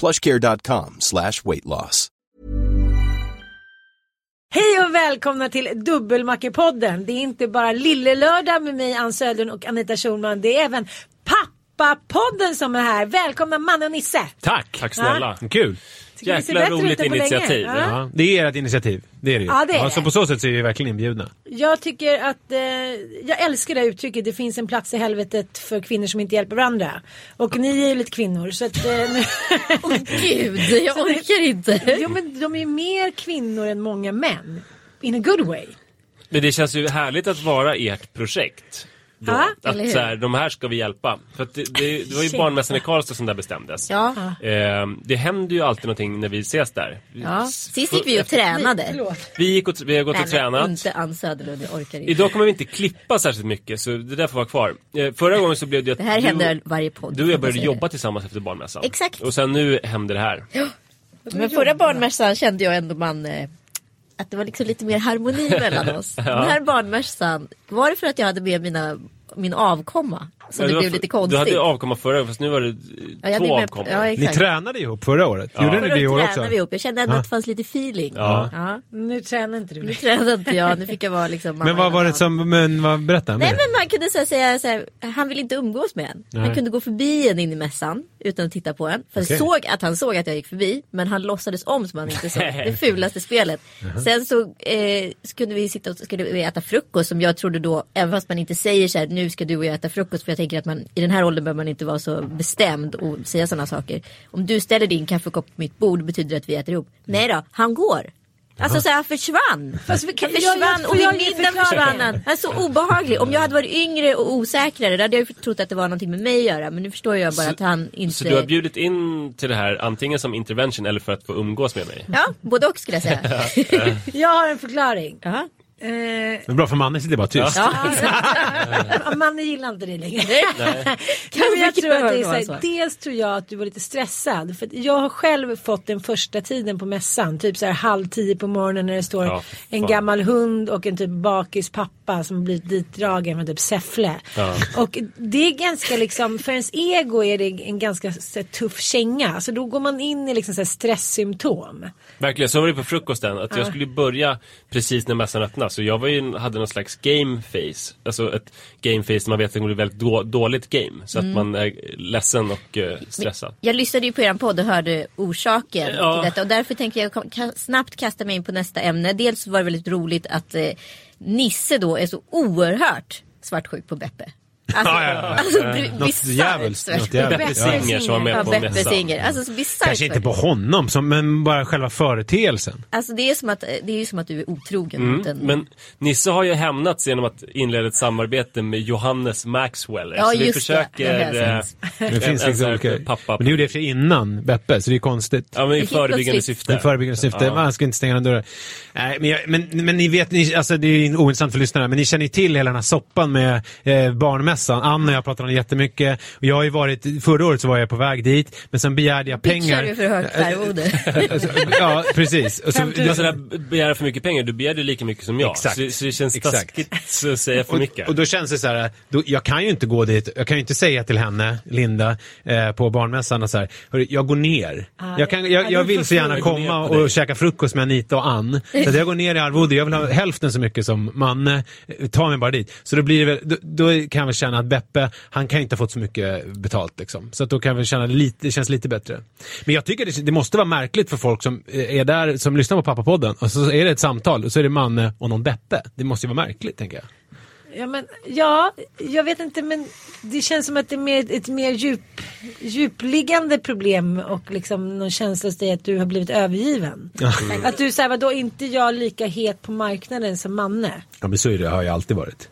plushcare.com slash weight loss. Hej och välkomna till Dubbelmackepodden. Det är inte bara Lillelördag med mig Ann Södlund och Anita Schulman. Det är även Pappapodden som är här. Välkomna Manne och Nisse. Tack! Tack snälla. Kul! Jäkla roligt initiativ. Ja. Ja, det är ert initiativ. Det är det ju. Ja, det är Så det. på så sätt så är vi verkligen inbjudna. Jag tycker att, eh, jag älskar det här uttrycket, det finns en plats i helvetet för kvinnor som inte hjälper varandra. Och ni är ju lite kvinnor så att... Eh, nu- Gud, jag orkar inte. jo men de är ju mer kvinnor än många män. In a good way. Men det känns ju härligt att vara ert projekt. Då. Ja, hur? att så här, de här ska vi hjälpa. För att det, det, det var ju barnmässan i Karlstad som där bestämdes. Ja, Eh, det händer ju alltid någonting när vi ses där. ja. Sist gick vi och tränade. Vi, gick och, vi har gått och Nej, men tränat. inte Ann Söderlund, jag orkar inte. Idag kommer vi inte klippa särskilt mycket så det där får vara kvar. Eh, förra gången så blev det att Det här du, händer varje podd. du och jag började jobba tillsammans efter barnmässan. Exakt. Och sen nu händer det här. Men förra barnmässan kände jag ändå man eh, att det var liksom lite mer harmoni mellan oss. Den här barnmässan, var det för att jag hade med mina, min avkomma? Så Ja, det var blev för- lite Du konstigt. hade avkomma förra gången fast nu var det eh, Ja, jag två avkommor. ja, Ni tränade ihop förra året. Gjorde ni det i år året också? tränade vi ihop. Jag kände ändå att det fanns lite feeling. Ja. Ja. Nu tränar inte du. Nu tränade inte jag, nu fick jag vara liksom Men vad var det som, men vad, berätta. Nej mer. men man kunde så här säga så här, han vill inte umgås med en. Han Nej. kunde gå förbi en in i mässan utan att titta på en. För Okej. såg att han såg att jag gick förbi men han låtsades om som han inte såg. Det fulaste spelet. Sen så, eh, så kunde vi sitta och skulle vi äta frukost som jag trodde då, även fast man inte säger så här nu ska du och jag äta frukost för jag tänker att man i den här åldern behöver man inte vara så bestämd och säga sådana saker. Om du ställer din kaffekopp på mitt bord betyder det att vi äter ihop. Nej då, han går. Alltså så här, han försvann. Fast vi kan- han jag- försvann jag- och min middag försvann han. Han är så obehaglig. Om jag hade varit yngre och osäkrare då hade jag trott att det var någonting med mig att göra. Men nu förstår jag bara att han inte... Så du har bjudit in till det här antingen som intervention eller för att få umgås med mig? Ja, både och skulle jag säga. Jag har en förklaring. Jaha. Eh, Men bra för mannen sitter bara tyst. Ja. Manne gillar inte det längre. Kan Men jag mycket tror att det är så här, så. dels tror jag att du var lite stressad. För jag har själv fått den första tiden på mässan. Typ så här halv tio på morgonen när det står Ja, en fan. gammal hund och en typ bakis pappa som blivit ditdragen från typ Säffle. Ja. Och det är ganska liksom, för ens ego är det en ganska så här, tuff känga. Så då går man in i liksom så här, stresssymptom. Verkligen, så var det på frukosten. Att jag skulle börja precis när mässan öppnas. Så jag var ju, hade någon slags game face. Alltså ett game face där man vet att det går väldigt då, dåligt game. Så Mm. att man är ledsen och eh, stressad. Jag lyssnade ju på er podd och hörde orsaken Ja. till detta. Och därför tänker jag snabbt kasta mig in på nästa ämne. Dels var det väldigt roligt att eh, Nisse då är så oerhört svartsjuk på Beppe. Alltså, Ja, ja, ja. alltså Något bisarrt djävulskt, något Ja. Singer som var med Ja, på Beppe mässan. Singer. Alltså Kanske inte på honom, som, men bara själva företeelsen. Alltså det är som att, det är ju som att du är otrogen mot en... Mm, Men Nisse har ju hämnats genom att inleda ett samarbete med Johannes Maxwell. Ja, så vi försöker... Det sett. Det finns liksom olika... pappa. Men det gjorde jag för innan Beppe, så det är konstigt. Ja, men i förebyggande syfte. I förebyggande syfte. Man ska inte stänga några dörrar. Nej, men, jag, men, men ni vet, ni, alltså det är ointressant för lyssnarna, men ni känner ju till hela den här soppan med eh, barnmässan. Anna och jag pratar om det jättemycket. Och jag har ju varit, förra året så var jag på väg dit, men sen begärde jag pengar. Pitchar du för högt arvode? Alltså, ja, precis. Och så, Alltså för mycket pengar, du begär ju lika mycket som jag. Exakt. Så, så det känns Exakt. taskigt att säga för och, mycket. och då känns det så här, då, jag kan ju inte gå dit, jag kan ju inte säga till henne, Linda, eh, på barnmässan och så här, hörru, jag går ner. jag, kan, ja, jag, du jag vill så gärna komma dig. och käka frukost med Anita och Ann. Så jag går ner i arvode, jag vill ha hälften så mycket som Manne, eh, ta mig bara dit. Så då blir det väl, då, då kan jag väl känna att Beppe, han kan ju inte ha fått så mycket betalt liksom. Så att då kan väl känna lite, det känns lite bättre. Men jag tycker det, det måste vara märkligt för folk som eh, är där, som lyssnar på Pappapodden och så är det ett samtal och så är det Manne och någon Beppe. Det måste ju vara märkligt tänker jag. Ja, men, ja, jag vet inte men det känns som att det är mer, ett mer djup, djupliggande problem och liksom någon känsla hos dig att du har blivit övergiven. Att du säger vadå inte jag lika het på marknaden som Manne? Ja men så är det, har jag alltid varit.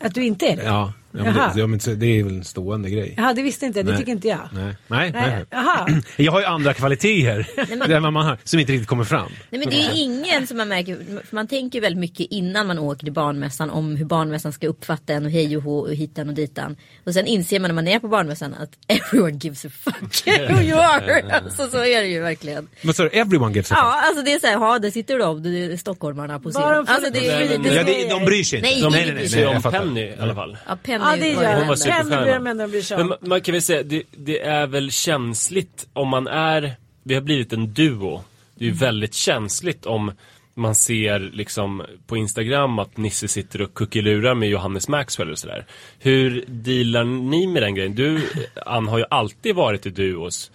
Att du inte är det? Ja, ja, men det, ja men så- det är väl en stående grej. Jaha, det visste inte jag. Det Nej. tycker inte jag. Nej, nej, Nej, nej. Jaha. Jag har ju andra kvaliteter det är vad man har, som inte riktigt kommer fram. Nej men det är ju ingen som man märker, för man tänker ju väldigt mycket innan man åker till barnmässan om hur barnmässan ska uppfatta en och hej och hå och hitan och ditan. Och sen inser man när man är på barnmässan att everyone gives a fuck who you are. Alltså så är det ju verkligen. Sa du? Everyone gives a fuck? Ja alltså det är så här, ja där sitter de, det är stockholmarna på scen. Alltså det är Nej, men- Ja, det, de bryr sig inte. Nej, de, nej, nej, bryr nej, sig nej, om jag fattar. Penny i alla fall. Ja, Penny, Ja, det var gör ju Hon var den där. superstjärna. Penny börjar man bry sig Men man, man kan väl säga, det, det är väl känsligt om man är, vi har blivit en duo. Det är ju väldigt känsligt om man ser liksom på Instagram att Nisse sitter och kuckelurar med Johannes Maxwell och sådär. Hur dealar ni med den grejen? Du, Ann, har ju alltid varit i duos.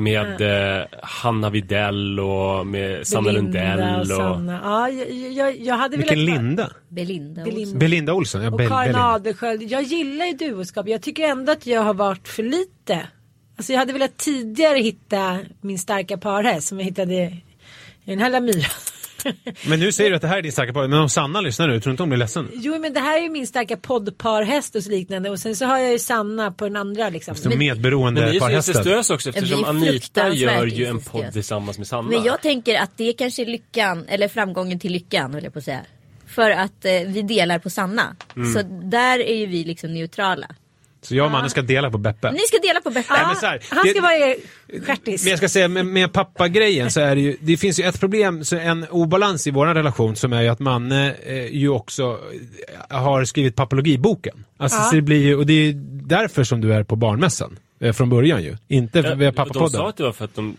Med eh, Hanna Videll och med Sanna Belinda Lundell. och Och, Sanna. Ja, jag, jag, jag hade Vilken velat Linda? Belinda. Belinda. Olsson. Belinda Olsson? Ja, Och Bel- Karin Belinda. Adelsköld. Jag gillar ju duoskap. Jag tycker ändå att jag har varit för lite. Alltså jag hade velat tidigare hitta min starka parhäst som jag hittade i den här myran. Men nu säger du att det här är din starka par. Men om Sanna lyssnar nu, tror du inte hon blir ledsen? Jo men det här är ju min starka poddparhäst och så liknande. Och sen så har jag ju Sanna på den andra liksom. Så men medberoende ni är så parhästar. incestuösa också eftersom är Anita gör ju en podd tillsammans med Sanna. Men jag tänker att det kanske är lyckan, eller framgången till lyckan höll jag på att säga. För att eh, vi delar på Sanna. Mm. Så där är ju vi liksom neutrala. Så jag och mannen ska dela på Beppe. Ni ska dela på Beppe. Nej, men så här, Han ska det- vara er stjärtis. Men jag ska säga med, med pappagrejen så är det ju, det finns ju ett problem, så en obalans i vår relation som är ju att Manne eh, ju också eh, har skrivit papologiboken. Alltså Ja. så det blir ju, och det är därför som du är på barnmässan. Eh, från början ju. Inte Ja, via de sa pappapodden. att det var för att de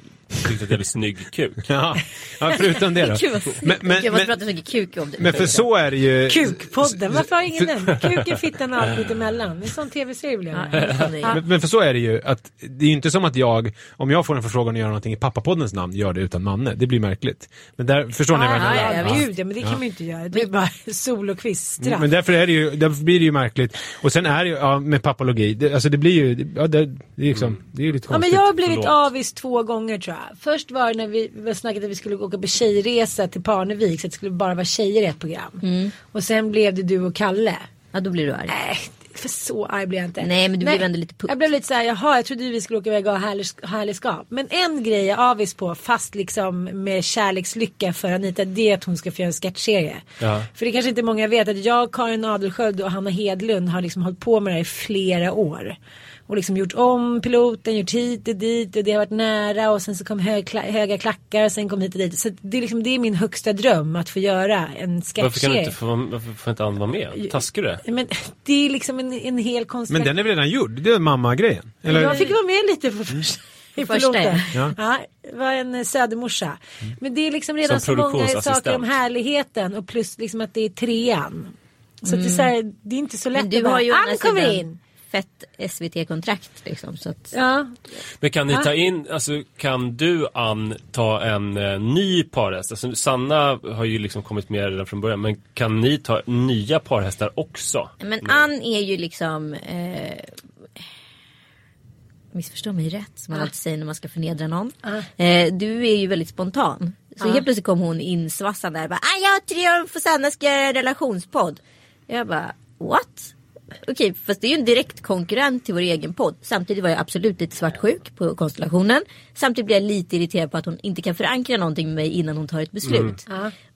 tyckte att det var snygg kuk. Ja, ja, förutom det då. Gud vad Men, men, jag men, prata så mycket kuk om det. men för så är det ju... Kukpodden, varför har ingen den? Kuken, fittan och allt mitt emellan. Det är sån tv-serie blev Ja. Men, men för så är det ju att det är ju inte som att jag, om jag får en förfrågan att göra någonting i pappapoddens namn, gör det utan Manne. Det blir märkligt. Men där, förstår ni vad jag Ja, menar? ja, ja, Ja. men det kan man ju inte göra. Det är bara sol och kvistra. Men därför, är det ju, därför blir det ju märkligt. Och sen är det ju, ja, med papologi, det, alltså det blir ju, ja, det, det är liksom, det är ju lite Ja, men konstigt. jag har blivit avis två gånger tror jag. Först var det när vi, vi snackade att vi skulle åka på tjejresa till Parnevik så att det skulle bara vara tjejer i ett program. Och sen blev det du och Kalle. Ja då blir du arg. Nej, för så arg blev jag inte. Nej, men du blev ändå lite putt. Jag blev lite så här, jaha jag trodde vi skulle åka iväg och ha härlig- ha härligskap. Men en grej jag avis på, fast liksom med kärlekslycka för Anita, det är att hon ska få göra en sketchserie. Ja. För det kanske inte många vet att jag, Karin Adelsköld och Hanna Hedlund har liksom hållit på med det här i flera år. Och liksom gjort om piloten, gjort hit och dit och det har varit nära och sen så kom hög, höga klackar och sen kom hit och dit. Så det är, liksom, det är min högsta dröm att få göra en Varför kan du sketchserie. inte få, varför får inte Ann vara med? Taskar du det? Men det är liksom en, en hel konstellation. Men den är väl redan gjord? Det är mamma-grejen? Eller? Jag fick vara med lite på första. I Första, ja. Ja, var en södermorsa. Men det är liksom redan Som så många saker om härligheten och plus liksom att det är trean. Så att det, är så här, det är inte så lätt Men du att bara, har ju å Ann kommer in. Fett SVT-kontrakt liksom. Så att, Ja, Men kan ni ta in, alltså kan du Ann ta en eh, ny parhäst? Alltså Sanna har ju liksom kommit med redan från början, men kan ni ta nya parhästar också? Men Ann är ju liksom eh, Missförstå mig rätt som man alltid säger när man ska förnedra någon. Eh, du är ju väldigt spontan. Så helt plötsligt kom hon insvassande där. ah, jag Triumf och Sanna ska göra en relationspodd. Jag bara what? Okej fast det är ju en direkt konkurrent till vår egen podd. Samtidigt var jag absolut lite svartsjuk på konstellationen. Samtidigt blev jag lite irriterad på att hon inte kan förankra någonting med mig innan hon tar ett beslut.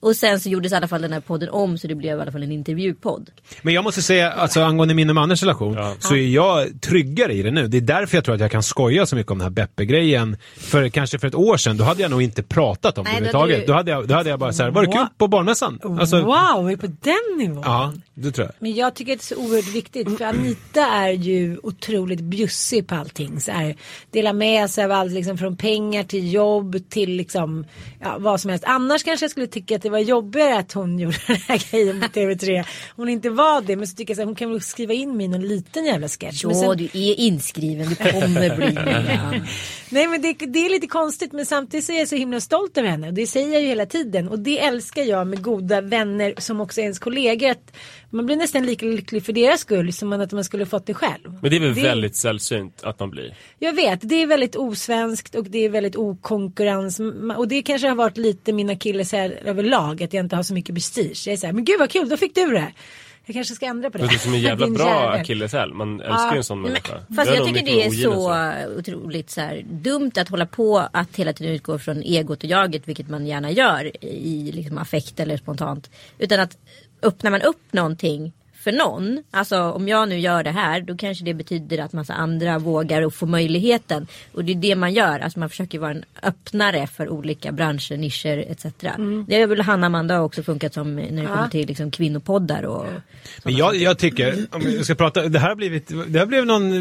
Och sen så gjordes i alla fall den här podden om så det blev i alla fall en intervjupodd. Men jag måste säga, alltså angående min och Mannes relation, Ja. så är jag tryggare i det nu. Det är därför jag tror att jag kan skoja så mycket om den här Beppe-grejen. För kanske för ett år sedan, då hade jag nog inte pratat om det överhuvudtaget. hade du- Då hade jag, då hade jag bara såhär, var det kul på barnmässan? Alltså, wow, är på den nivån. Ja, det tror jag. Men jag tycker att det är så oerhört viktigt riktigt. För Anita är ju otroligt bjussig på allting. Så här, dela med sig av allt liksom från pengar till jobb till liksom ja, vad som helst. Annars kanske jag skulle tycka att det var jobbigare att hon gjorde den här grejen på TV3. Hon inte var det men så tycker jag att hon kan väl skriva in mig i någon liten jävla sketch. Ja, sen- du är inskriven, du kommer bli. Nej men det, det är lite konstigt men samtidigt så är jag så himla stolt över henne och det säger jag ju hela tiden och det älskar jag med goda vänner som också är ens kollegor att man blir nästan lika lycklig för deras skull som att man skulle fått det själv. Men det är väl väldigt sällsynt att man blir. Jag vet, det är väldigt osvenskt och det är väldigt okonkurrens och det kanske har varit lite mina killes här överlag att jag inte har så mycket prestige. Jag är så här, men gud vad kul, då fick du det. Jag kanske ska ändra på det. Det är som en jävla bra akilleshäl. Man älskar ju en sån människa. Fast jag tycker det är så otroligt så här, dumt att hålla på att hela tiden utgå från egot och jaget, vilket man gärna gör i liksom affekt eller spontant. Utan att öppnar man upp någonting för någon, alltså om jag nu gör det här, då kanske det betyder att massa andra vågar och får möjligheten. Och det är det man gör, alltså man försöker vara en öppnare för olika branscher, nischer etc. Det har väl Hanna Amanda också funkat som när det kommer till liksom kvinnopoddar och Men jag, jag tycker, om jag ska prata, det här har blivit, det här blev någon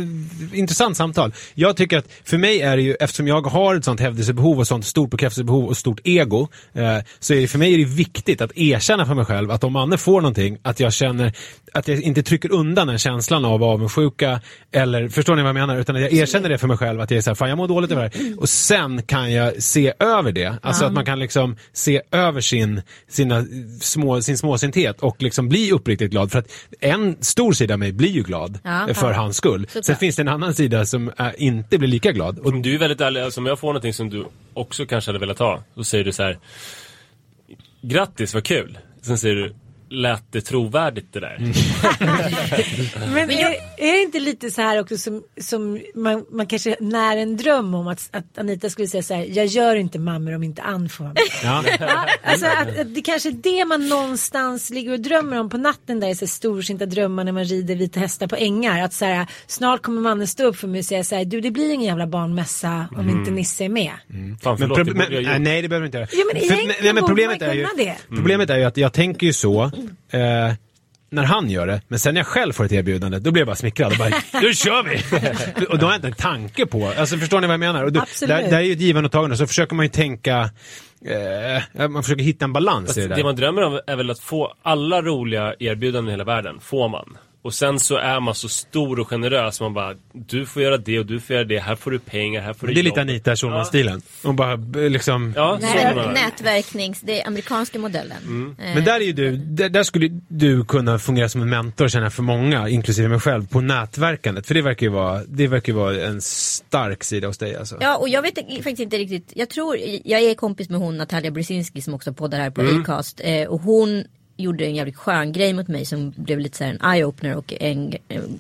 intressant samtal. Jag tycker att för mig är det ju, eftersom jag har ett sånt hävdelsebehov och sånt stort bekräftelsebehov och stort ego, eh, så är det för mig är det viktigt att erkänna för mig själv att om Anne får någonting, att jag känner att jag inte trycker undan den känslan av avundsjuka eller, förstår ni vad jag menar? Utan att jag erkänner det för mig själv, att jag är såhär, fan jag mår dåligt över det här. Och sen kan jag se över det. Alltså att man kan liksom se över sin, sina små, sin småsinthet och liksom bli uppriktigt glad. För att en stor sida av mig blir ju glad Ja, för ja. hans skull. Sen Såklart. finns det en annan sida som eh, inte blir lika glad. Och Om du är väldigt ärlig, alltså om jag får någonting som du också kanske hade velat ha, så säger du så här. Grattis, vad kul. Sen säger du, lät det trovärdigt det där? Men är, är det inte lite så här också som, som man, man kanske när en dröm om att, att Anita skulle säga så här, jag gör inte mammor om inte Ann får vara med. ja. Ja, alltså att, att det kanske är det man någonstans ligger och drömmer om på natten där är så storsinta drömmar när man rider vita hästar på ängar. Att så här, snart kommer mannen stå upp för mig och säga så här, du det blir ingen jävla barnmässa om inte Nisse är med. Fan Men förlåt, men, jag nej, det behöver du inte göra. Ja, men För- nej, men problemet är, ju, det. problemet är ju att jag tänker ju så eh, när han gör det, men sen när jag själv får ett erbjudande, då blir jag bara smickrad och bara, nu kör vi! och då har jag inte en tanke på, alltså förstår ni vad jag menar? Och då, Absolut. där, där är ju ett givande och tagande, så försöker man ju tänka, eh, man försöker hitta en balans Fast i det där. det man drömmer om är väl att få alla roliga erbjudanden i hela världen, får man. Och sen så är man så stor och generös, man bara, du får göra det och du får göra det, här får du pengar, här får du Det är lite. Anita Schulman-stilen. Hon bara eh, liksom... Ja, nätverknings, det är amerikanska modellen. Eh, Men där är ju du, där, där skulle du kunna fungera som en mentor känner jag för många, inklusive mig själv, på nätverkandet. För det verkar ju vara, det verkar ju vara en stark sida hos dig alltså. Ja och jag vet faktiskt inte riktigt. Jag tror, jag är kompis med hon Natalia Brzezinski som också poddar här på Acast. Eh, och hon gjorde en jävligt skön grej mot mig som blev lite så här en eye-opener och en,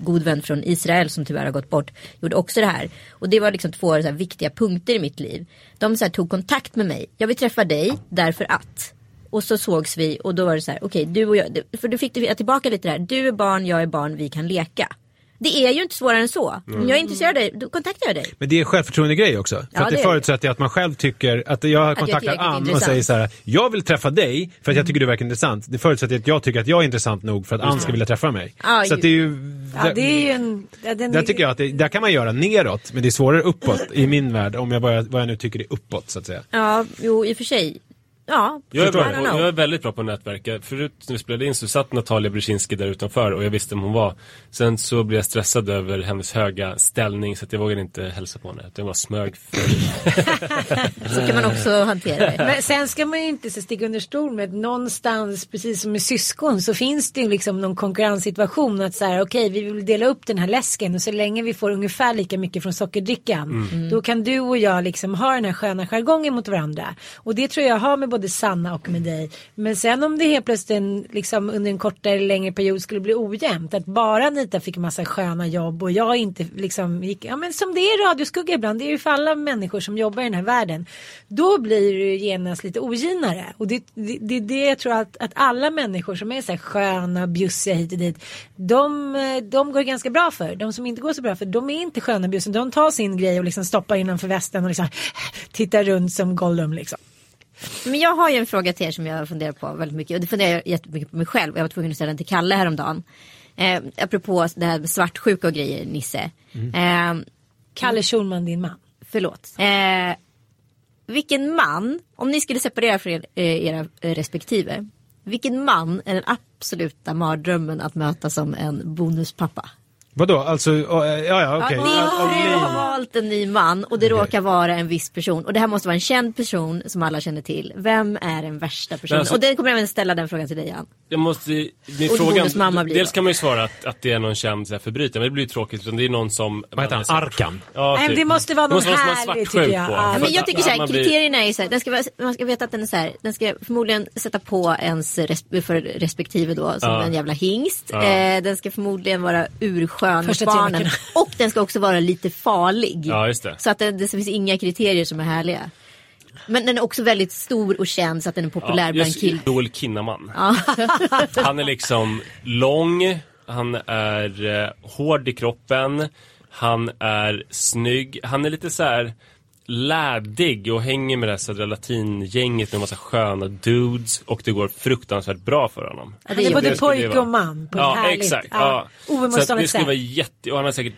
god vän från Israel som tyvärr har gått bort gjorde också det här. Och det var liksom två så här viktiga punkter i mitt liv. De så här tog kontakt med mig. Jag vill träffa dig därför att. Och så sågs vi och då var det så här, okej du och jag, för då fick du tillbaka lite det här, du är barn, jag är barn, vi kan leka. Det är ju inte svårare än så. Om jag är intresserad av dig, då kontaktar jag dig. Men det är en självförtroende grej också. För Ja, att det, det är förutsätter att man själv tycker att jag kontaktar Ann och säger så här, jag vill träffa dig för att jag tycker du verkar intressant. Det förutsätter att jag tycker att jag är intressant nog för att Ann ska vilja träffa mig. Ja, så det är ju... Ja, det är ju en... Ja, Där tycker jag att det, där kan man göra neråt, men det är svårare uppåt i min värld, om jag bara, vad jag nu tycker är uppåt så att säga. Ja, jo i och för sig. Ja, Jag är, bra jag är väldigt bra på att nätverka. Förut när vi spelade in så satt Natalia Brzezinski där utanför och jag visste vem hon var. Sen så blev jag stressad över hennes höga ställning så att jag vågade inte hälsa på henne. Jag bara smög. Så kan man också hantera det. Men sen ska man ju inte så sticka under stol med att någonstans, precis som med syskon, så finns det ju liksom någon konkurrenssituation. Att så här, okej, vi vill dela upp den här läsken och så länge vi får ungefär lika mycket från sockerdrickan, då kan du och jag liksom ha den här sköna jargongen mot varandra. Och det tror jag har med både Sanna och med dig. Men sen om det helt plötsligt en, liksom, under en kortare eller längre period skulle bli ojämnt, att bara Anita fick massa sköna jobb och jag inte liksom gick, ja men som det är i radioskugga ibland, det är ju för alla människor som jobbar i den här världen. Då blir det ju genast lite oginare. Och det är det, det, det jag tror att, att alla människor som är så här sköna, bjussiga hit och dit, de, de går ganska bra för. De som inte går så bra för, de är inte sköna bjussiga. De tar sin grej och liksom stoppar innanför västen och liksom tittar runt som Gollum liksom. Men jag har ju en fråga till er som jag funderar på väldigt mycket. Och det funderar jag jättemycket på mig själv. Jag var tvungen att ställa den till Kalle häromdagen. Eh, apropå det här med svartsjuka och grejer, Nisse. Eh, Kalle Schulman, din man. förlåt. Eh, vilken man, om ni skulle separera för er, eh, era eh, respektive. Vilken man är den absoluta mardrömmen att möta som en bonuspappa? Vadå, alltså, ja, ja okej. Din fru har valt en ny man och det råkar vara en viss person. Och det här måste vara en känd person som alla känner till. Vem är den värsta personen? alltså- och det kommer jag även ställa den frågan till dig Jan. Jag måste, min Och fråga, Bonus mamma blir dels då. kan man ju svara att, att det är någon känd här, förbrytare, men det blir ju tråkigt utan det är någon som... Vad heter han? Arkan? Ja, Nej, typ. det måste vara någon är härlig, tycker jag. på. Ja, men jag tycker så här, kriterierna är ju så här, den ska, vara- man ska veta att den är så här, den ska förmodligen sätta på ens res, för respektive då som Ja. en jävla hingst. Ja. Eh, den ska förmodligen vara urskön mot Första tre barnen. Och den ska också vara lite farlig. Ja, just det. Så att det, det finns inga kriterier som är härliga. Men den är också väldigt stor och känd så att den är populär Ja, bland killar. Joel Kinnaman. han är liksom lång, han är eh, hård i kroppen, han är snygg, han är lite så här lädig och hänger med det här Södra Latin-gänget med massa sköna dudes och det går fruktansvärt bra för honom. Ja, Han är både pojke och man på Ja, härligt, exakt. ja, Ja. Så att det skulle vara jätte... Och han har säkert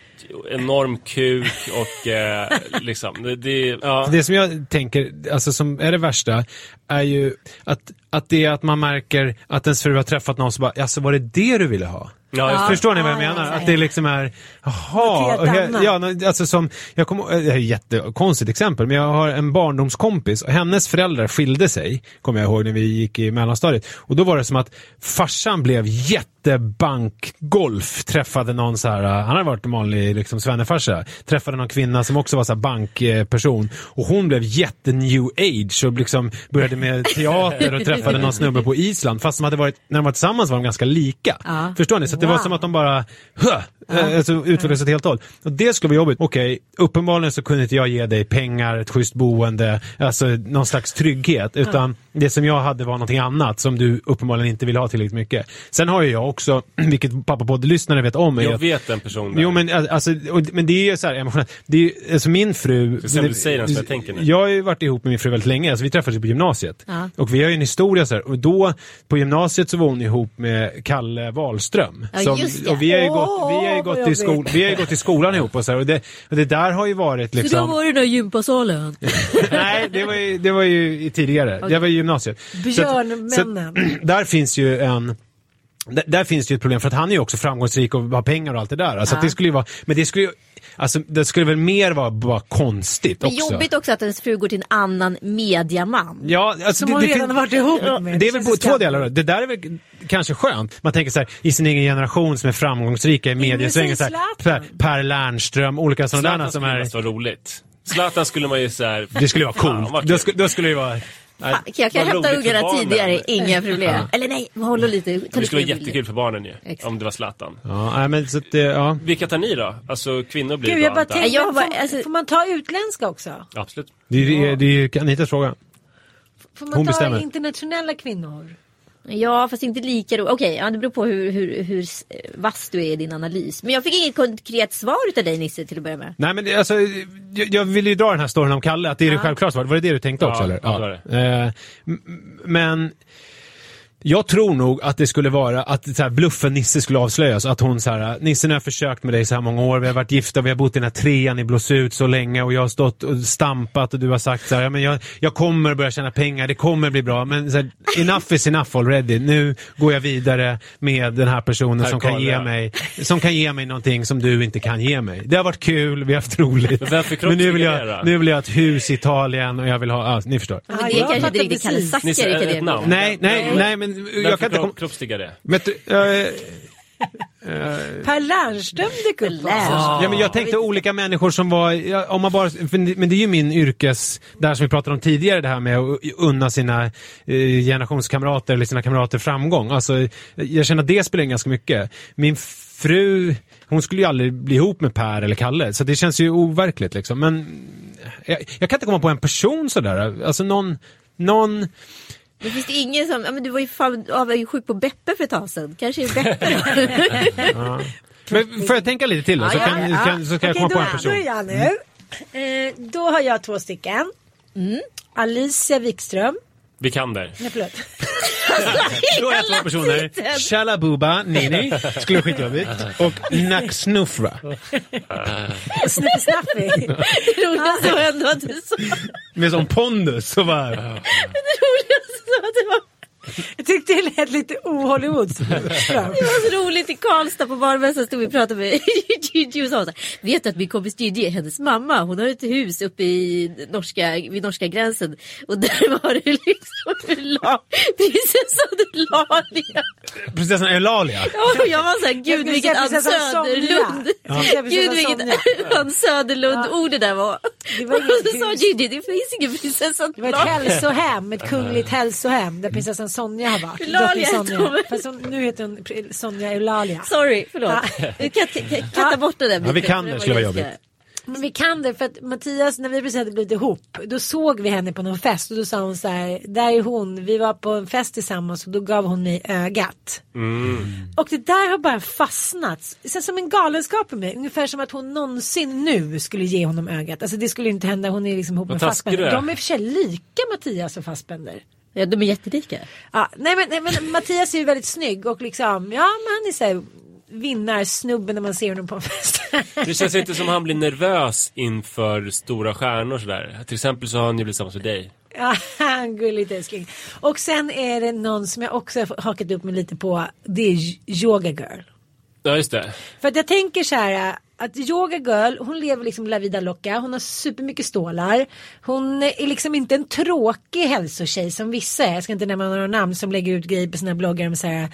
enorm kuk och eh, liksom... Det, det, ja. Det som jag tänker, alltså som är det värsta, är ju att, att det är att man märker att ens fru har träffat någon som bara, alltså var det det du ville ha? Ja, det. Förstår ni vad jag Ja, menar? ja, ja. Att det liksom är, jaha. Jag-. Ja, alltså som, jag kommer, det här är ett jättekonstigt exempel, men jag har en barndomskompis och hennes föräldrar skilde sig, kommer jag ihåg när vi gick i mellanstadiet. Och då var det som att farsan blev jättebankgolf, träffade någon så här, uh, han hade varit en vanlig liksom svennefarsa, träffade någon kvinna som också var så här bankperson och hon blev jätte new age och liksom började med teater och träffade någon snubbe på Island, fast de hade varit, när de var tillsammans var de ganska lika. Ja. Förstår ni? Så att det var som att de bara huh, eh, alltså, utvecklades åt helt håll. Och det skulle vara jobbigt. Okej, uppenbarligen så kunde inte jag ge dig pengar, ett schysst boende, alltså någon slags trygghet. Utan det som jag hade var någonting annat som du uppenbarligen inte vill ha tillräckligt mycket. Sen har ju jag också, vilket pappapodd-lyssnare vet om, Jag att- vet en person där. Jo men al- alltså, och, men det är ju så här emotionellt. Det är alltså min fru... Ska se om du säger som jag tänker nu. Jag har ju varit ihop med min fru väldigt länge, alltså vi träffades på gymnasiet. Ja. Och vi har ju en historia så här. och då på gymnasiet så var hon ihop med Kalle Wahlström. Ja, just det. och vi har ju gått, vi har gått, i skol, vi har ju gått i skolan ihop och så här, och det, och det där har ju varit Så då liksom... var det den där gympasalen. Nej, det var ju, det var ju i tidigare. Det var ju gymnasiet. Björnmännen. så- Där finns ju en... Där, finns det ju ett problem för att han är ju också framgångsrik och har pengar och allt det där. Alltså Ja. det skulle ju vara, men det skulle ju, alltså det skulle väl mer vara bara konstigt Men också. jobbigt också att ens fru går till en annan mediaman. Ja, alltså Som det, hon det, redan har varit ihop med. Det är väl på två delar. då. Det där är väl kanske skönt. Man tänker så här, i sin egen generation som är framgångsrika i mediesvängen. Så här, Zlatan. Per, per Lernström, olika sådana där Zlatan som är... vara roligt. Zlatan skulle man ju såhär... Det skulle vara coolt. Då skulle, då skulle det vara... Fan, Jag kan hämta ungarna tidigare, inga problem. Eller nej, håll lite. Det skulle vara jättekul för barnen ju. Exakt. Om det var Zlatan. Ja, nej, men så att, ja. Vilka tar ni då? Alltså kvinnor blir Gud, jag bara tänkte, Jag bara- får, alltså- får man ta utländska också? Absolut. Det är ju det är ju Anitas fråga. Får man Hon ta bestämmer. internationella kvinnor? Ja, fast inte lika roligt. Okej, ja, det beror på hur, hur, hur vass du är i din analys. Men jag fick inget konkret svar utav dig Nisse till att börja med. Nej men det, alltså, jag, jag vill ju dra den här storyn om Kalle, att det är det självklart svaret. Var det det du tänkte Ja, också eller? ja, det var Eh, m- men jag tror nog att det skulle vara att så här, bluffen Nisse skulle avslöjas. Att hon så här, Nisse nu har jag försökt med dig så här många år, vi har varit gifta, vi har bott i den här trean i Blåsut så länge och jag har stått och stampat och du har sagt så här, ja, men jag, jag kommer börja tjäna pengar, det kommer bli bra, men så här, enough is enough already. Nu går jag vidare med den här personen Här som kan, ge mig, som kan ge mig någonting som du inte kan ge mig. Det har varit kul, vi har haft roligt. Men nu vill, jag, nu vill jag ha ett hus i Italien och jag vill ha, ja, ni förstår. Ja, det jag kanske inte riktigt Kalle Zackari är namn? Nej, nej, nej, men Vem jag kan inte komma... Vet du, jag, Per Lernström dök upp. Ja, men jag tänkte olika människor som var, ja, om man bara, för, men det är ju min yrkes, där som vi pratade om tidigare, det här med att unna sina eh, generationskamrater eller sina kamrater framgång. Alltså, jag känner att det spelar in ganska mycket. Min fru, hon skulle ju aldrig bli ihop med Per eller Kalle, så det känns ju overkligt liksom. Men jag, jag kan inte komma på en person sådär, alltså någon, någon Men finns det ingen som, ja men du var ju fan, ja, var ju sjuk på Beppe för ett tag sedan. Kanske är Beppe då? Men får jag tänka lite till då, så, Ja, kan, ja. kan, så kan jag Okej, komma på en då, person. Då är jag nu. Eh, då har jag två stycken. Alicia Wikström. Vi kan där. Nej, förlåt. Då är två personer. Shalabuba, Nini, skulle skitjobbigt. Och Naksnufra. Sniffi snaffi. Det roligaste var ändå att du sa. Med sån pondus. Så bara, Det roligaste var att det var Jag tyckte det lät lite o-Hollywood. Det var så roligt i Karlstad på barnmässan stod vi och pratade med Gigi och sa så här, Vet du att min kompis Gigi, hennes mamma, hon har ett hus uppe i norska, vid norska gränsen. Och där var det liksom prinsessan Eulalia. prinsessan Eulalia. Ja, jag var så här, gud vilket Ann. Söderlund. Säga Gud vilket. Ann Söderlund ord det där var. Det var Och inget så sa. Gigi, det finns ingen prinsessan Det var ett hälsohem, ett kungligt hälsohem där prinsessan Sonja har varit. Eulalia Sonja. hon. Fast hon, nu heter hon Sonja Eulalia. Sorry, förlåt. Vi kan kan- kan katta bort det där Ja, vi kan det, var skulle vara jobbigt. Men vi kan det för att Mattias, när vi precis hade blivit ihop, då såg vi henne på någon fest och då sa hon så här, där är hon, vi var på en fest tillsammans och då gav hon mig ögat. Och det där har bara fastnat, så som en galenskap i mig, ungefär som att hon någonsin nu skulle ge honom ögat. Alltså det skulle inte hända, hon är liksom ihop med Fassbender. De är i och för sig lika Mattias och Fassbender. Ja, de är jättelika. Ja, nej, men, nej men Mattias är ju väldigt snygg och liksom, ja men han är så här vinnarsnubben när man ser honom på en fest. Det känns inte som han blir nervös inför stora stjärnor sådär. Till exempel så har han ju blivit tillsammans med dig. Ja, gulligt älskling. Och sen är det någon som jag också har hakat upp mig lite på. Det är Yoga Girl. Ja, just det. För att jag tänker så här. Att Yoga Girl, hon lever liksom La Vida Loca. Hon har supermycket stålar. Hon är liksom inte en tråkig hälsotjej som vissa är. Jag ska inte nämna några namn som lägger ut grejer på sina bloggar med så här.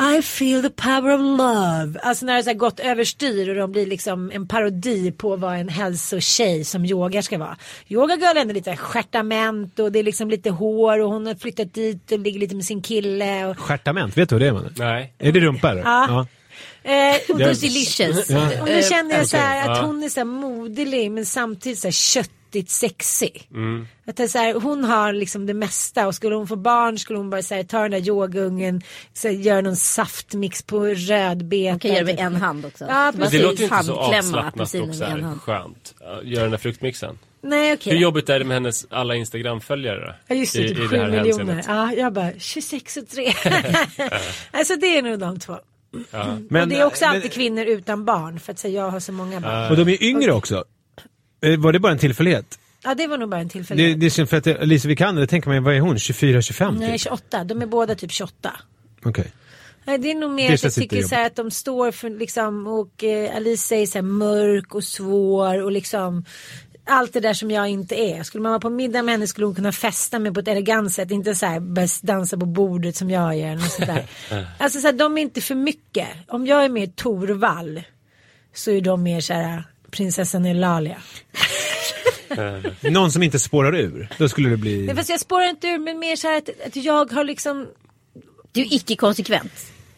I feel the power of love. Alltså när det så här gått överstyr och de blir liksom en parodi på vad en hälsotjej som yogar ska vara. Yoga Girl är lite stjärtament och det är liksom lite hår och hon har flyttat dit och ligger lite med sin kille. Och, Stjärtament, vet du vad det är? Man? Nej. Är det rumpa eller? Ja. eh, och då, Delicious. och då känner jag så här att ja. hon är så här moderlig men samtidigt så här köttigt sexig. Att det är så här, hon har liksom det mesta och skulle hon få barn skulle hon bara så här, ta den där så här, göra någon saftmix på rödbeta. Man kan göra det med en hand också. Ja, precis. Det låter ju inte så avslappnat och så här skönt. Ja, Göra den där fruktmixen. Nej okej. Hur jobbigt är det med hennes alla Instagram-följare? Ja just det, I- typ i det 7 här miljoner. Ja, jag bara 26 och 3. alltså det är nog de två. Men, och det är också men- alltid kvinnor utan barn för att säga jag har så många barn. Och de är yngre också. Eh, Var det bara en tillfällighet? Ja det var nog bara en tillfällighet. Det, det känns för att Lisa Vikander, det tänker man vad är hon? 24-25 Nej typ? 28, de är båda typ 28. Okej. Nej, det är nog mer Det att jag tycker så här att de står för liksom och eh, Alice säger så här mörk och svår och liksom allt det där som jag inte är. Skulle man vara på middag med henne skulle hon kunna festa mig på ett elegant sätt. Inte så här dansa på bordet som jag gör. Och så där. alltså så här, de är inte för mycket. Om jag är mer Torvall så är de mer så här prinsessan Eulalia. Någon som inte spårar ur. Då skulle det bli... Nej, fast jag spårar inte ur men mer så här att, att jag har liksom Du är icke-konsekvent.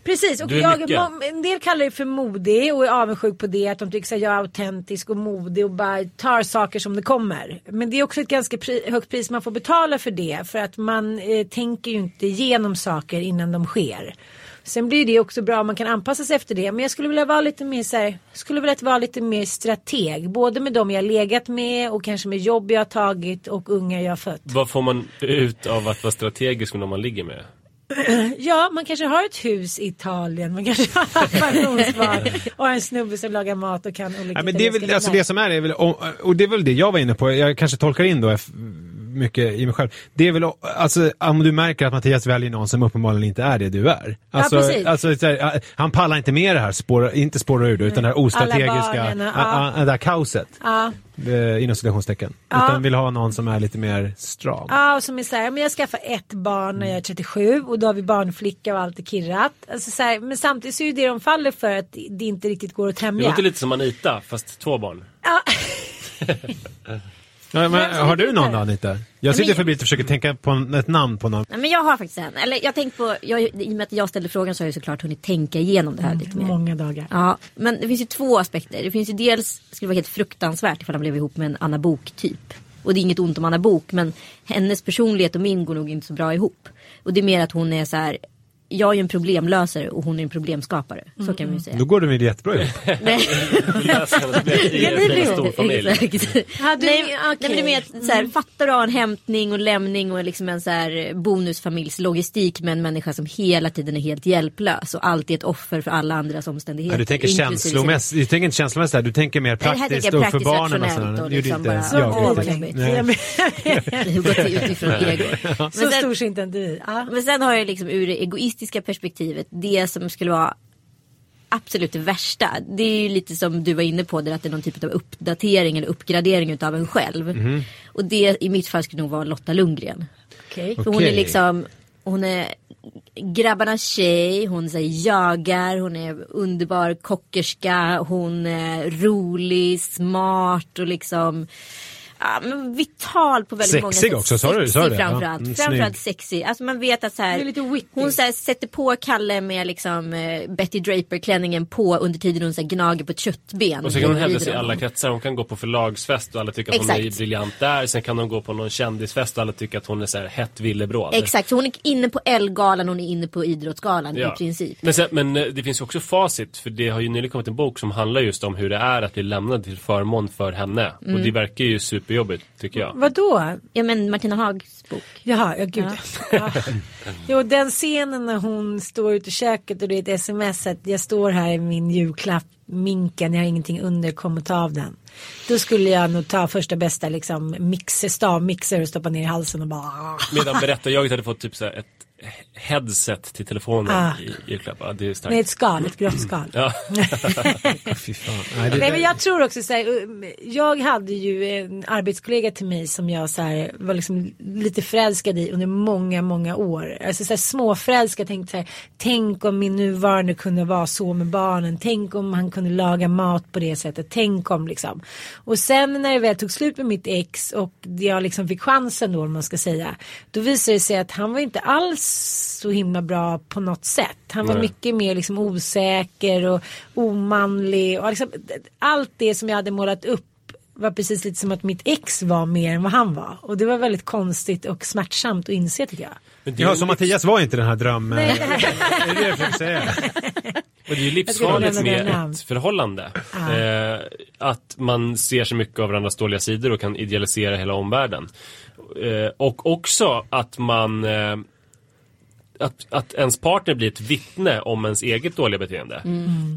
Precis, och Du är jag, en del kallar det för modig och är avundsjuk på det. Att de tycker att jag är autentisk och modig och bara tar saker som det kommer. Men det är också ett ganska pri- högt pris man får betala för det. För att man eh, tänker ju inte igenom saker innan de sker. Sen blir det också bra om man kan anpassa sig efter det. Men jag skulle vilja vara lite mer så här, skulle vilja vara lite mer strateg. Både med dem jag legat med och kanske med jobb jag har tagit och unga jag har fött. Vad får man ut av att vara strategisk med någon man ligger med? Ja, man kanske har ett hus i Italien. Man kanske har pensionsbarn och har en snubbe som lagar mat och kan olika Ja, men det är väl, alltså det som är, är väl, och, och det är väl det jag var inne på, jag kanske tolkar in då mycket i mig själv. Det är väl, alltså om du märker att Mattias väljer någon som uppenbarligen inte är det du är. Alltså, precis. alltså så här, han pallar inte med det här, spåra, inte spåra ur det, utan det här ostrategiska, barnen och- a- a- det här kaoset. Ja. eh, Inom citationstecken. Utan vill ha någon som är lite mer stram. Ja, och som är så här, men jag skaffar ett barn när jag är 37 och då har vi barnflicka och allt är kirrat. Alltså så här, men samtidigt så är det de faller för att det inte riktigt går att Det tämja. låter lite som Anita, fast två barn. Ja. Ja, men, har du någon då Anita? Jag sitter men- febrilt och försöker tänka på en, ett namn på någon. Nej, men jag har faktiskt en. Eller jag tänkt på, jag, I och med att jag ställde frågan så har jag såklart hunnit tänka igenom det här lite mer. Många dagar. Ja, men det finns ju två aspekter. Det finns ju dels, det skulle vara helt fruktansvärt ifall han blev ihop med en Anna Bok typ. Och det är inget ont om Anna Bok men hennes personlighet och min går nog inte så bra ihop. Och det är mer att hon är så här jag är en problemlösare och hon är en problemskapare. Så kan vi ju säga. Då går det väl jättebra ihop. Nej. Ja, det en blir stor familj. Exakt. Ja, du- nej, okej. nej, men det är mer att så här, fattar du en hämtning och lämning och liksom en så här bonusfamiljslogistik med en människa som hela tiden är helt hjälplös och alltid ett offer för alla andras omständigheter. Ja, du tänker känslomässigt, du tänker inte känslomässigt där, du tänker mer här praktiskt och för barnen och sådär. och liksom bara- Så jag. Åh, utifrån ego. Så storsint är inte. Ja. Men sen har jag liksom ur det egoistiska perspektivet det som skulle vara absolut det värsta. Det är ju lite som du var inne på där att det är någon typ av uppdatering eller uppgradering utav en själv. Mhm. Och det i mitt fall skulle nog vara Lotta Lundgren. Okej. För hon är liksom hon är grabbarnas tjej, hon säger jagar, hon är underbar kockerska, hon är rolig, smart och liksom ja, men vital på väldigt många Sexig sätt. också, sa du- sa du Sexig det? Ja, framförallt. mm, framförallt sexig. Alltså man vet att så här, hon så här, sätter på Kalle med liksom eh, Betty Draper klänningen på under tiden hon så här, gnager på ett köttben. Och så kan hon hävda sig i alla kretsar. Hon kan gå på förlagsfest och alla tycker att hon är Exakt. briljant där. Sen kan hon gå på någon kändisfest och alla tycker att hon är så här hett villebråd. Exakt, så hon är inne på Ellegalan, hon är inne på Idrottsgalan i princip. Men, sen, men eh, det finns också facit. För det har ju nyligen kommit en bok som handlar just om hur det är att bli lämnad till förmån för henne. Mm. Och det verkar ju superjobbigt tycker jag. Vadå? Ja men Martina Hags bok. Jaha, ja gud. Ja. Jo, den scenen när hon står ute i köket och det är ett sms att jag står här i min julklapp, minken, jag har ingenting under, kom och ta av den. Då skulle jag nog ta första bästa liksom mixer, stavmixer och stoppa ner i halsen och bara. Medan berättarjaget hade fått typ så här ett headset till telefonen Ah. i julklapp. Ja, det är starkt. med ett skal, ett grått skal. Ja. Fy fan. Nej, det, Nej men jag tror också så här, um, jag hade ju en arbetskollega till mig som jag så här, var liksom lite förälskad i under många, många år. Alltså så här, småförälskad, tänkte så här, tänk om min nuvarande kunde vara så med barnen, tänk om han kunde laga mat på det sättet, tänk om liksom. Och sen när det väl tog slut med mitt ex och jag liksom fick chansen då om man ska säga, då visade det sig att han var inte alls så himla bra på något sätt. Han var Nej. mycket mer liksom osäker och omanlig och liksom, allt det som jag hade målat upp var precis lite som att mitt ex var mer än vad han var. Och det var väldigt konstigt och smärtsamt att inse tycker jag. Men det ja, så Mattias var inte den här dröm... Nej. Det är det jag försöker säga. Och det är ju livsfarligt med ett förhållande. Eh, att man ser så mycket av varandras dåliga sidor och kan idealisera hela omvärlden. Eh, och också att man eh, att, att ens partner blir ett vittne om ens eget dåliga beteende.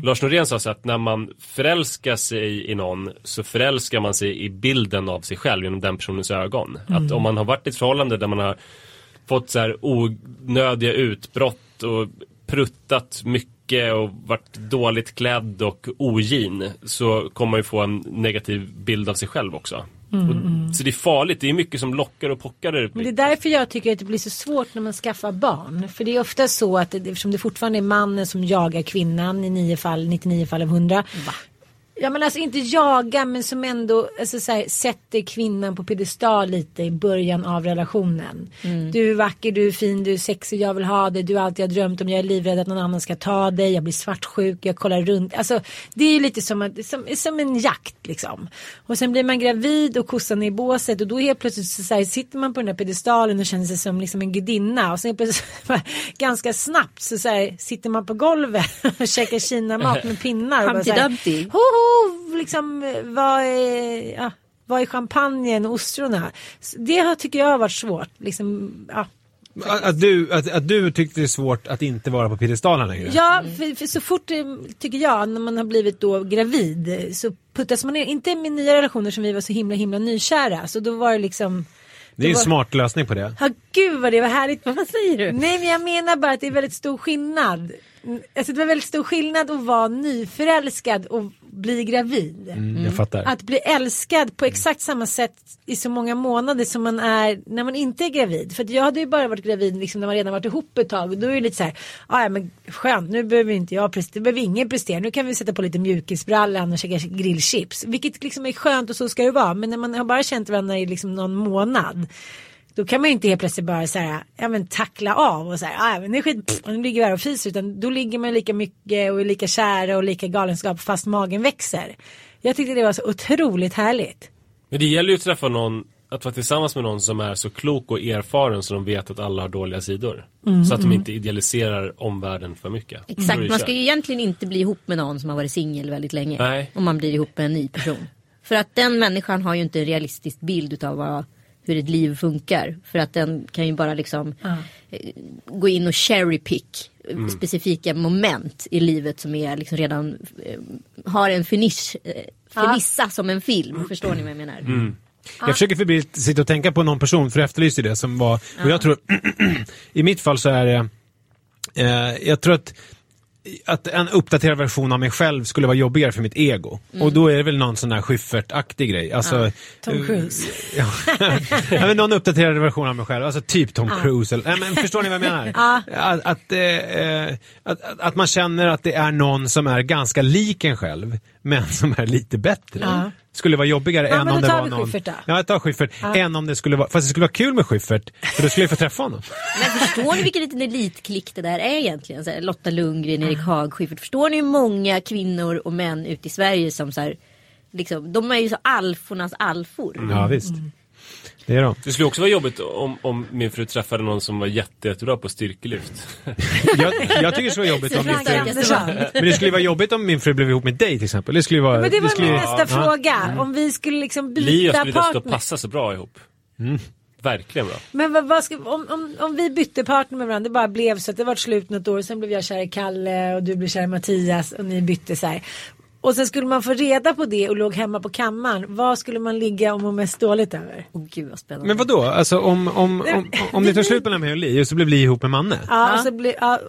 Lars Norén sa så att när man förälskar sig i någon så förälskar man sig i bilden av sig själv genom den personens ögon. Att om man har varit i ett förhållande där man har fått så här onödiga utbrott och pruttat mycket och varit dåligt klädd och ogin så kommer man ju få en negativ bild av sig själv också. Och, så det är farligt, det är mycket som lockar och pockar där uppe. Men det är därför jag tycker att det blir så svårt när man skaffar barn. För det är ofta så att det, eftersom det fortfarande är mannen som jagar kvinnan i nio fall, 99 fall av 100. Ja men alltså inte jaga men som ändå alltså, så här, sätter kvinnan på piedestal lite i början av relationen. Du är vacker, du är fin, du är sexig, jag vill ha dig, du har alltid drömt om, jag är livrädd att någon annan ska ta dig, jag blir svartsjuk, jag kollar runt. Alltså det är ju lite som, att, som, som en jakt liksom. Och sen blir man gravid och kossan är i båset och då helt plötsligt så, så här, sitter man på den här piedestalen och känner sig som liksom en gudinna och sen plötsligt ganska snabbt så, så här, sitter man på golvet och käkar kinamat med pinnar. och bara så här, Dumpty. Ho, liksom, vad är, ja, vad är champagnen och ostronen? Så Det har, tycker jag har varit svårt. Liksom, ja. Att, att, du, att, att du tyckte det är svårt att inte vara på piedestalen längre? Ja, för, för så fort eh, tycker jag när man har blivit då gravid så puttas man ner. Inte med nya relationer som vi var så himla himla nykära. Så då var det liksom. Det är en var- smart lösning på det. Ja gud vad det var härligt. Vad säger du? Nej men jag menar bara att det är väldigt stor skillnad. Mm, Alltså det var väldigt stor skillnad att vara nyförälskad och bli gravid. Mm, jag fattar. Att bli älskad på exakt samma sätt i så många månader som man är när man inte är gravid. För att jag hade ju bara varit gravid liksom när man redan varit ihop ett tag. Och då är det lite så här, "Ah, ja men skönt nu behöver inte jag prestera, nu behöver ingen prestera. Nu kan vi sätta på lite mjukisbrallan och käka grillchips. Vilket liksom är skönt och så ska det vara. Men när man har bara känt varandra i liksom någon månad. Då kan man ju inte helt plötsligt bara så här, ja men tackla av och så här, ja men det är skit, pff, nu ligger vi här och fiser. Utan då ligger man lika mycket och är lika kära och lika galenskap fast magen växer. Jag tyckte det var så otroligt härligt. Men det gäller ju att träffa någon att vara tillsammans med någon som är så klok och erfaren så de vet att alla har dåliga sidor. Mm, så att de inte idealiserar omvärlden för mycket. Exakt, man ska ju egentligen inte bli ihop med någon som har varit singel väldigt länge. Nej. Om man blir ihop med en ny person. För att den människan har ju inte en realistisk bild utav vad, hur ett liv funkar. För att den kan ju bara liksom eh, gå in och cherry pick Mm. specifika moment i livet som är liksom redan eh, har en finish, eh, finissa som en film. Förstår ni vad jag menar? Mm. Jag försöker febrilt sitta och tänka på någon person, för jag efterlyste det som var, och jag tror, i mitt fall så är det, eh, jag tror att att en uppdaterad version av mig själv skulle vara jobbigare för mitt ego. Och då är det väl någon sån här Schyffert-aktig grej. Alltså, Tom Cruise. Ja. ja, men någon uppdaterad version av mig själv, alltså typ Tom Cruise. Eller, men förstår ni vad jag menar? Att, att, eh, eh, att, att man känner att det är någon som är ganska lik en själv, men som är lite bättre. Ja. Skulle vara jobbigare Ja, än men om då det tar var vi någon... Schyffert då. Ja, jag tar Schyffert. Än om det skulle vara... Fast det skulle vara kul med Schyffert, för då skulle jag få träffa honom. Men förstår ni vilken liten elitklick det där är egentligen? Så här, Lotta Lundgren, Erik Haag, Schyffert. Förstår ni hur många kvinnor och män ute i Sverige som så här, liksom, de är ju så alfornas alfor. Ja, visst. Det är de. Det skulle också vara jobbigt om, om min fru träffade någon som var jätte, jättebra på styrkelyft. Jag, jag tycker det skulle vara jobbigt om min fru... Men det skulle vara jobbigt om min fru blev ihop med dig till exempel. Det skulle vara... Men det var skulle min nästa Ja. fråga. Om vi skulle liksom Li och byta jag skulle dessutom partner. passa så bra ihop. Verkligen bra. Men vad, vad ska, om, om, om vi bytte partner med varandra, det bara blev så att det var slut något år, sen blev jag kär i Kalle och du blev kär i Mattias och ni bytte så här. Och sen skulle man få reda på det och låg hemma på kammaren. Vad skulle man ligga och må mest dåligt över? Åh gud vad spännande. Men vad då? Alltså om, om, om, om det tar slut mellan mig och Li och så blir Li ihop med Manne. Ja, och så blir, ja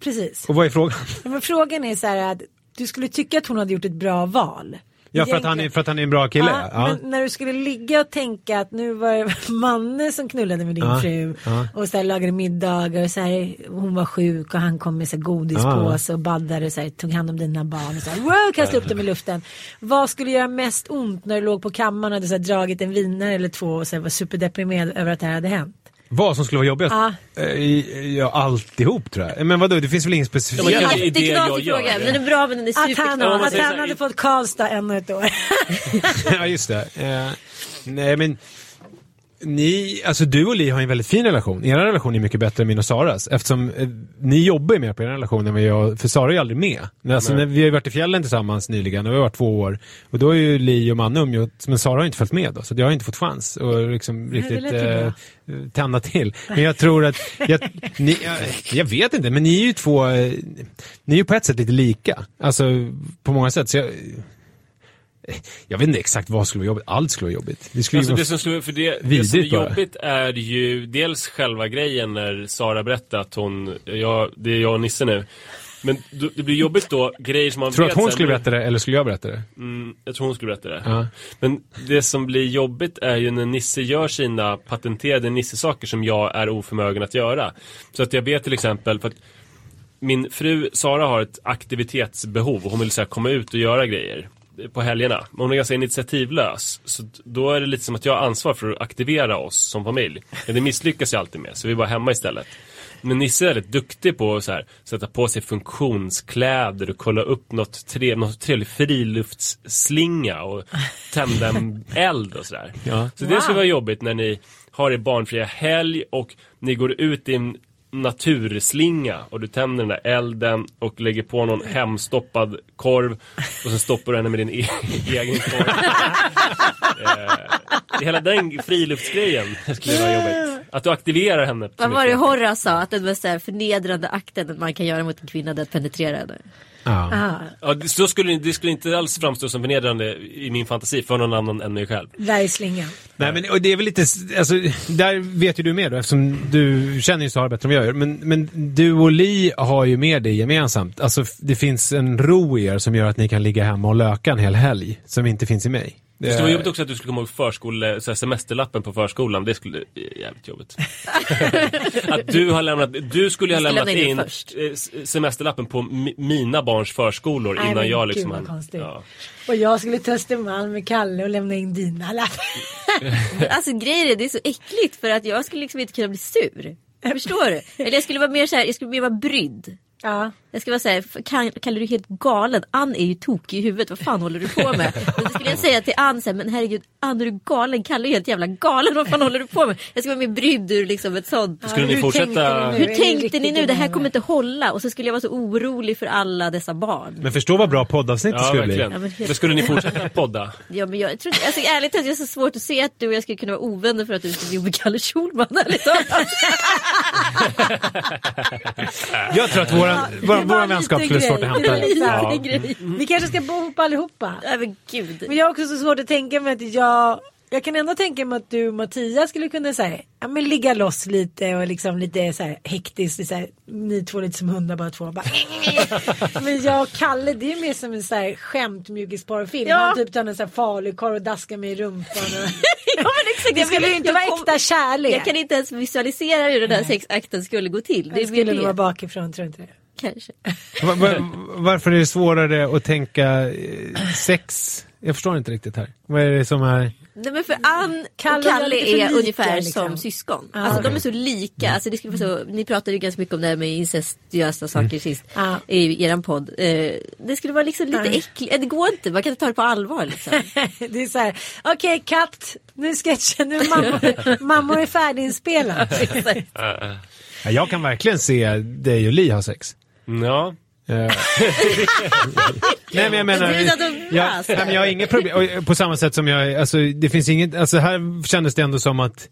precis. Och vad är frågan? Ja, Men frågan är så här att du skulle tycka att hon hade gjort ett bra val. Ja, för att, han är, för att han är en bra kille. Ja, Ja. Men när du skulle ligga och tänka att nu var det Manne som knullade med din Ja, fru och så här, lagade middagar och så här, hon var sjuk och han kom med så här, godispåse och baddade och så här, tog hand om dina barn och så här, wow, kastade upp dem i luften. Vad skulle göra mest ont när du låg på kammaren och hade så här, dragit en vinnare eller två och så här, var superdeprimerad över att det här hade hänt? Vad som skulle vara jobbigast? Ja. Eh, Ja, alltihop tror jag. Men vadå, det finns väl ingen specifik... Ja, men kanske är det jätteknasig jag gör. fråga. Men den är bra men den är Att han, superknasig. att så han här, hade fått Karlstad ännu ett år. ja, just det. Eh, nej, men ni, alltså du och Li har en väldigt fin relation. Er relation är mycket bättre än min och Saras. Eftersom eh, ni jobbar ju mer på er relation än vad jag, för Sara är ju aldrig med. Men Alltså, när vi har ju varit i fjällen tillsammans nyligen och vi har varit två år. Och då är ju Li och Manne umgåtts, men Sara har inte följt med då. Så jag har inte fått chans att liksom riktigt ju eh, tända till. Men jag tror att, jag, ni, jag, jag vet inte, men ni är ju två, eh, ni är ju på ett sätt lite lika. Alltså på många sätt. Så jag, jag vet inte exakt vad skulle vara jobbigt. Allt skulle vara jobbigt. Det skulle Alltså vara det som, skulle, för det, det som är bara. jobbigt är ju dels själva grejen när Sara berättar att hon, ja, det är jag och Nisse nu. Men det blir jobbigt då, grejer som man Tror vet att hon skulle berätta det eller skulle jag berätta det? Mm, jag tror hon skulle berätta det. Ja. Men det som blir jobbigt är ju när Nisse gör sina patenterade Nisse-saker som jag är oförmögen att göra. Så att jag vet till exempel, för att min fru Sara har ett aktivitetsbehov och hon vill så komma ut och göra grejer på helgerna. Men hon är ganska initiativlös. Så då är det lite som att jag har ansvar för att aktivera oss som familj. Men det misslyckas jag alltid med, så vi är bara hemma istället. Men Nisse är rätt duktig på att så här, sätta på sig funktionskläder och kolla upp något, tre, något trevlig friluftsslinga och tända en eld och sådär. Ja. Så det skulle vara jobbigt när ni har er barnfria helg och ni går ut i en naturslinga och du tänder den där elden och lägger på någon hemstoppad korv och sen stoppar du henne med din e egen korv. eh, hela den friluftsgrejen skulle vara jobbigt. Att du aktiverar henne. Vad var det. Horace sa? Att den mest förnedrande akten man kan göra mot en kvinna är att penetrera henne. Ja. Ah, Ja, det, så skulle, det skulle inte alls framstå som förnedrande i min fantasi för någon annan än mig själv. Bergslingan. Nej men och det är väl lite, alltså, där vet ju du mer då eftersom du känner ju Sara bättre än vad jag gör. Men, men du och Li har ju med det gemensamt. Alltså det finns en ro i er som gör att ni kan ligga hemma och löka en hel helg. Som inte finns i mig. Det skulle vara jobbigt också att du skulle komma ihåg förskole, så här semesterlappen på förskolan. Det skulle bli jävligt jobbigt. att du har lämnat, du skulle ha lämnat lämna in först. eh, s- semesterlappen på mi, mina barns förskolor Nej, innan jag gud, liksom... vad hann- konstigt. ja. Och jag skulle till Östermalm med Kalle och lämna in dina lappar. Alltså grejen är det är så äckligt för att jag skulle liksom inte kunna bli sur. Förstår du? Eller jag skulle vara mer så här, jag skulle mer vara brydd. Ja. Jag ska bara säga, Kalle du är helt galen. Ann är ju tokig i huvudet. Vad fan håller du på med? Men då skulle jag säga till Ann så här, men herregud Ann är du galen? Kalle är helt jävla galen. Vad fan håller du på med? Jag ska vara mer brydd ur liksom ett sånt. Skulle ni hur fortsätta- tänkte ni nu? Hur Är tänkte ni nu? Det här kommer inte hålla. Och så skulle jag vara så orolig för alla dessa barn. Men förstå vad bra poddavsnitt det Ja, skulle verkligen. bli. Ja, men helt- Då skulle ni fortsätta podda. Ja men jag tror alltså ärligt talat jag har så svårt att se att du och jag skulle kunna vara ovänner för att du skulle bli med Kalle Schulman. ärligt talat. Jag tror att våran, vår, Det var vår en vänskap skulle svårt att grej. hämta. Ja. Vi kanske ska bo ihop allihopa. Nej men gud. Men jag har också så svårt att tänka mig att jag jag kan ändå tänka mig att du och Mattias skulle kunna säga, ja men ligga loss lite och liksom lite så här hektiskt, så här, ni två lite som hundar bara två. Bara, men jag och Kalle det är mer som en så här skämt mjukisporrfilm. Ja. Han typ tar en så här falukorv och daskar mig i rumpan. Och... Ja men exakt. Det skulle ju inte vara kom- äkta kärlek. Jag kan inte ens visualisera hur den här sexakten skulle gå till. Det skulle nog vara bakifrån tror jag inte det. Kanske. Va- va- varför är det svårare att tänka eh, sex? Jag förstår inte riktigt här. Vad är det som är... Nej men för Ann Kalle och Kalle jag är lika, ungefär liksom. som syskon. Ja. Alltså Okej. de är så lika. Alltså, det skulle vara så, ni pratade ju ganska mycket om det här med incestuösa saker sist. Ja. I eran podd. Eh, det skulle vara liksom lite Ja. äckligt. Det går inte, man kan inte ta det på allvar liksom. det är så här, okej katt, nu sketchen, nu mammor, mammor är färdiginspelad. Ja, jag kan verkligen se dig och Li ha sex. Ja. Eh, Nej men jag menar, jag, nej, men jag har inget problem, på samma sätt som jag, alltså det finns inget, alltså här kändes det ändå som att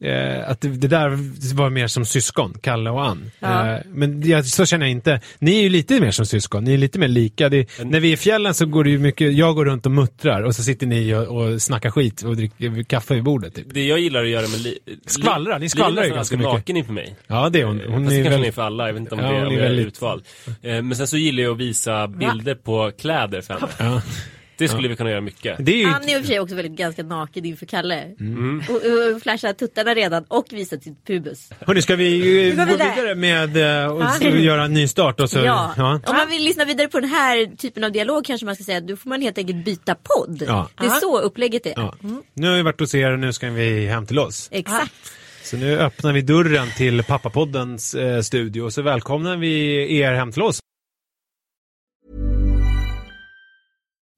Eh, att det, det där var mer som syskon, Kalle och Ann. Ja. Eh, men jag, så känner jag inte. Ni är ju lite mer som syskon, ni är lite mer lika. Det, när vi är i fjällen så går det ju mycket, jag går runt och muttrar och så sitter ni och, och snackar skit och dricker kaffe vid bordet. Typ. Det jag gillar att göra med Li... Skvallra, ni skvallrar ju ganska mycket. naken inför mig. Ja det är hon. Hon Fast är det kanske väl, ni är för alla, jag vet inte om Ja, det är, om är väldigt- utvald. Eh, Men sen så gillar jag att visa bilder på kläder för henne. ja. Det skulle vi kunna göra mycket. Det är ju, Ann är i och för sig också väldigt ganska naken inför Kalle. Mm. Och, och, och flashar tuttarna redan och visat sitt pubis. hörni, ska vi eh, gå vidare. med eh, och göra en ny start? Och så, Ja. ja. Om man vill lyssna vidare på den här typen av dialog kanske man ska säga då får man helt enkelt byta podd. Ja. Det är Ja. så upplägget är. Ja. Nu har vi varit hos er och nu ska vi hem till oss. Exakt. Så nu öppnar vi dörren till Pappapoddens eh, studio och så välkomnar vi er hem till oss.